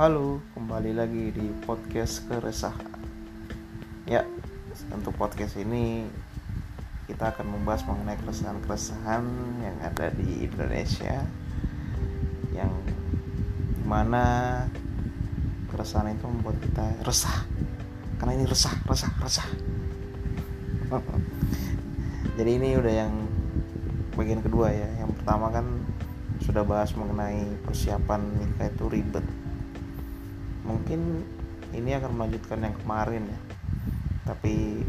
Halo, kembali lagi di podcast keresahan. Ya, untuk podcast ini kita akan membahas mengenai keresahan-keresahan yang ada di Indonesia yang di mana keresahan itu membuat kita resah karena ini resah, resah, resah. Jadi ini udah yang bagian kedua ya. Yang pertama kan sudah bahas mengenai persiapan nikah itu ribet mungkin ini akan melanjutkan yang kemarin ya. Tapi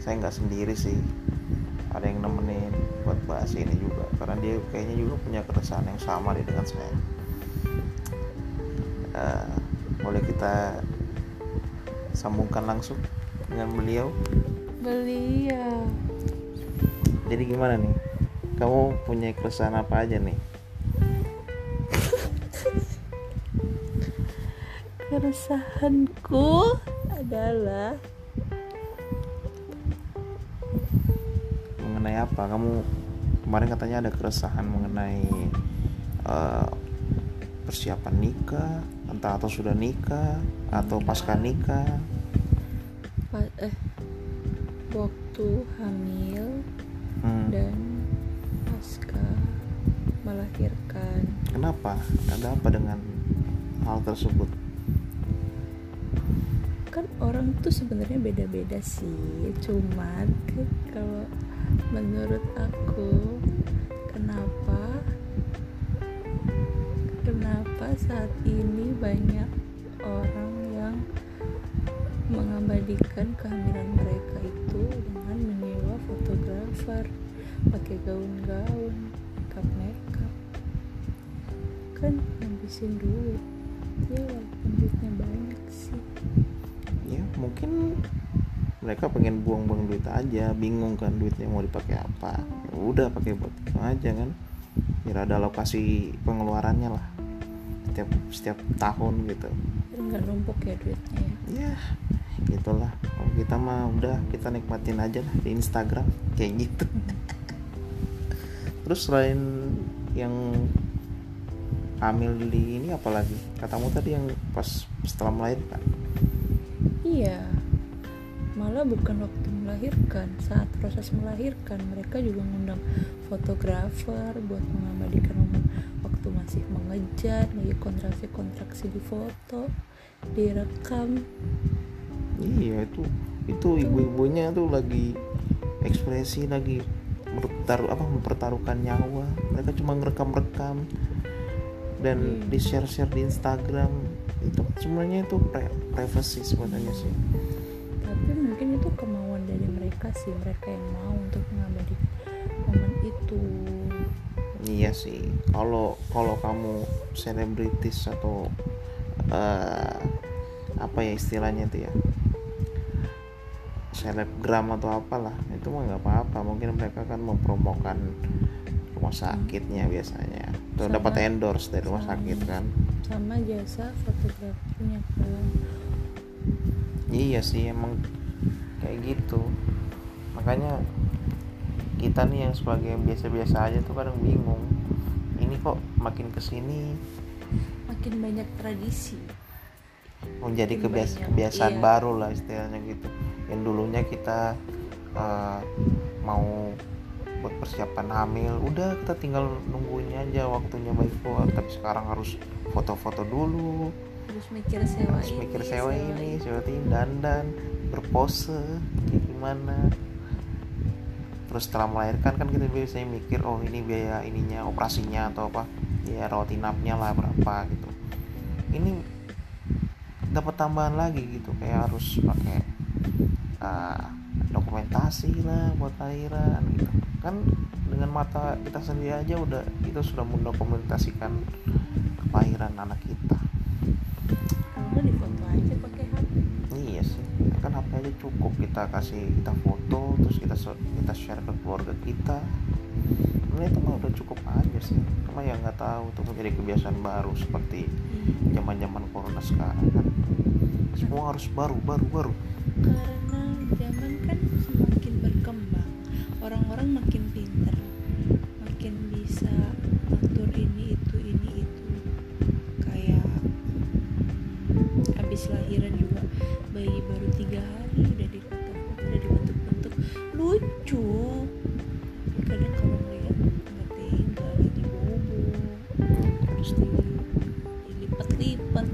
saya nggak sendiri sih. Ada yang nemenin buat bahas ini juga. Karena dia kayaknya juga punya keresahan yang sama deh dengan saya. Uh, boleh kita sambungkan langsung dengan beliau? Beliau jadi gimana nih? Kamu punya keresahan apa aja nih keresahanku adalah mengenai apa? Kamu kemarin katanya ada keresahan mengenai uh, persiapan nikah entah atau sudah nikah atau pasca nikah. Pa eh waktu hamil hmm. dan pasca melahirkan. Kenapa? Ada apa dengan hal tersebut kan orang tuh sebenarnya beda-beda sih. Cuman kalau menurut aku kenapa kenapa saat ini banyak orang yang mengabadikan kehamilan mereka itu dengan menyewa fotografer pakai gaun-gaun makeup makeup. Kan ngabisin duit. Ya walaupun duitnya banyak sih mungkin mereka pengen buang-buang duit aja bingung kan duitnya mau dipakai apa. Ya udah pakai buat itu aja kan. Biar ada alokasi pengeluarannya lah. Setiap setiap tahun gitu. Nggak numpuk ya duitnya ya? Ya gitulah. Kalau kita mah udah kita nikmatin aja lah di Instagram kayak gitu. Terus selain yang hamil di ini apalagi katamu tadi yang pas setelah melahirkan iya. Malah bukan waktu melahirkan saat proses melahirkan mereka juga ngundang fotografer buat mengabadikan momen waktu masih mengejar lagi kontraksi kontraksi di foto direkam. Iya itu itu ibu-ibunya tuh lagi ekspresi lagi bertaruh apa mempertaruhkan nyawa. Mereka cuma ngerekam-rekam dan Hmm. di share-share di Instagram itu sebenarnya itu pri privacy sebenarnya sih. Tapi mungkin itu kemauan dari mereka sih mereka yang mau untuk mengabadikan momen itu. Iya sih. Kalau kalau kamu selebritis atau eh, apa ya istilahnya itu ya? Selebgram atau apalah itu mah nggak apa-apa. Mungkin mereka kan mempromokan rumah sakitnya biasanya Sama- dapat endorse dari rumah sakit kan? Sama jasa fotografernya kan iya sih emang kayak gitu. Makanya kita nih yang sebagai yang biasa-biasa aja tuh kadang bingung. Ini kok makin ke sini makin banyak tradisi. Menjadi Makin kebias- banyak, kebiasaan iya. baru lah istilahnya gitu. Yang dulunya kita eh, mau buat persiapan hamil. Udah kita tinggal nungguin aja waktunya baik buat tapi sekarang harus foto-foto dulu. Terus mikir sewa harus ini mikir sewa ini sewa ini dandan berpose kayak gimana. Terus setelah melahirkan kan kita biasanya mikir oh ini biaya ininya operasinya atau apa. Biaya rawat inapnya lah berapa gitu. Ini dapat tambahan lagi gitu. Kayak harus pakai uh, dokumentasi lah buat lahiran gitu kan dengan mata kita sendiri aja udah kita sudah mendokumentasikan kelahiran anak kita kalau di foto aja pakai HP Iya sih, kan HP aja cukup kita kasih kita foto terus kita kita share ke keluarga kita. Sebenarnya itu mah udah cukup aja sih. Cuma ya nggak tahu itu menjadi kebiasaan baru seperti zaman zaman corona sekarang kan. Semua harus baru baru baru karena zaman kan semakin berkembang orang-orang makin pinter makin bisa atur ini itu ini itu. Kayak habis lahiran juga bayi baru tiga hari udah dibentuk udah dibentuk-bentuk. Lucu. Kadang kalau melihat nggak nggak jadi bobo terus dilipat-lipat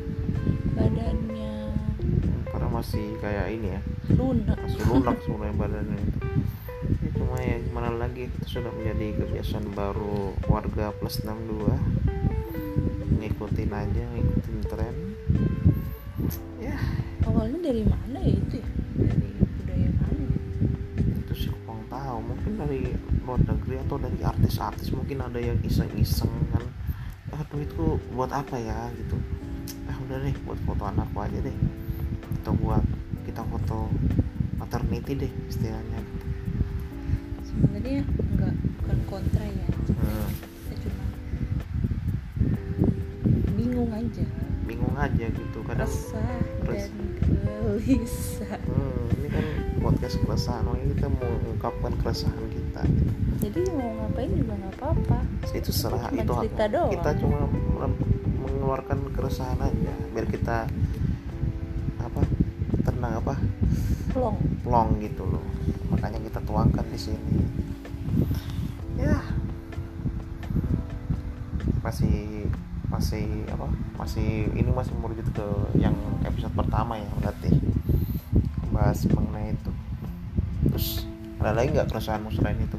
ini ya. Lunak. Masih lunak sebenarnya badannya. Itu ya, cuma ya gimana lagi? Itu sudah menjadi kebiasaan baru warga plus 62 ngikutin aja ngikutin tren. Ya. Awalnya dari mana ya itu ya? Dari budaya mana? Itu sih kurang tahu. Mungkin dari luar negeri atau dari artis-artis mungkin ada yang iseng-iseng kan. Ah duitku buat apa ya? Gitu. Ah udah deh buat foto anakku aja deh atau buat kita foto maternity deh istilahnya sebenarnya enggak bukan kontra ya Hmm, kita cuma bingung aja bingung aja gitu kadang resah res- dan gelisah hmm, ini kan podcast keresahan makanya kita mau mengungkapkan keresahan kita gitu. jadi mau ngapain juga nggak apa-apa itu serah itu cerita haknya. doang. kita cuma mengeluarkan keresahan aja biar kita apa? Long plong gitu loh. Makanya kita tuangkan di sini. Ya. Masih masih apa? Masih ini masih merujuk ke yang episode pertama ya berarti. Bahas mengenai itu. Terus ada lagi nggak keresahanmu selain itu?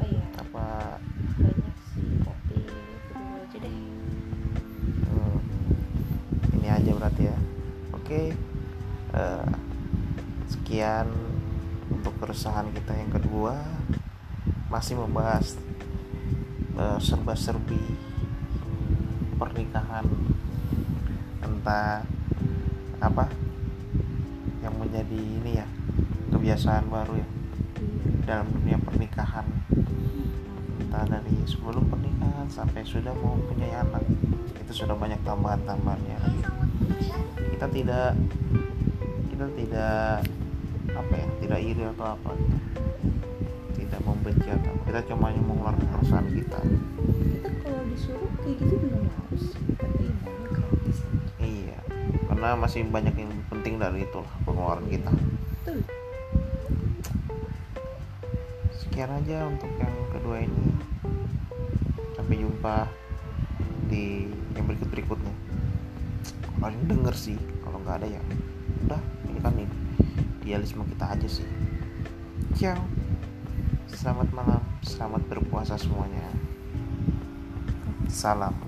Oh iya. Apa? Banyak sih itu aja deh. Hmm, ini aja berarti ya. Oke eh, sekian untuk keresahan kita yang kedua. Masih membahas eh, serba-serbi pernikahan entah apa yang menjadi ini ya kebiasaan baru ya dalam dunia pernikahan. Entah dari sebelum pernikahan sampai sudah mau punya anak itu sudah banyak tambahan-tambahannya kita tidak kita tidak apa ya tidak iri atau apa. Tidak membenci atau apa. kita cuma mengeluarkan perasaan kita. Kita kalau disuruh kayak gitu juga mau sih tapi gratis. Iya karena masih banyak yang penting dari itulah pengeluaran kita. Sekian aja untuk yang kedua ini. Sampai jumpa di yang berikut berikutnya paling denger sih kalau nggak ada ya. Udah ini kan idealisme kita aja sih. Ciao. Selamat malam selamat berpuasa semuanya. Salam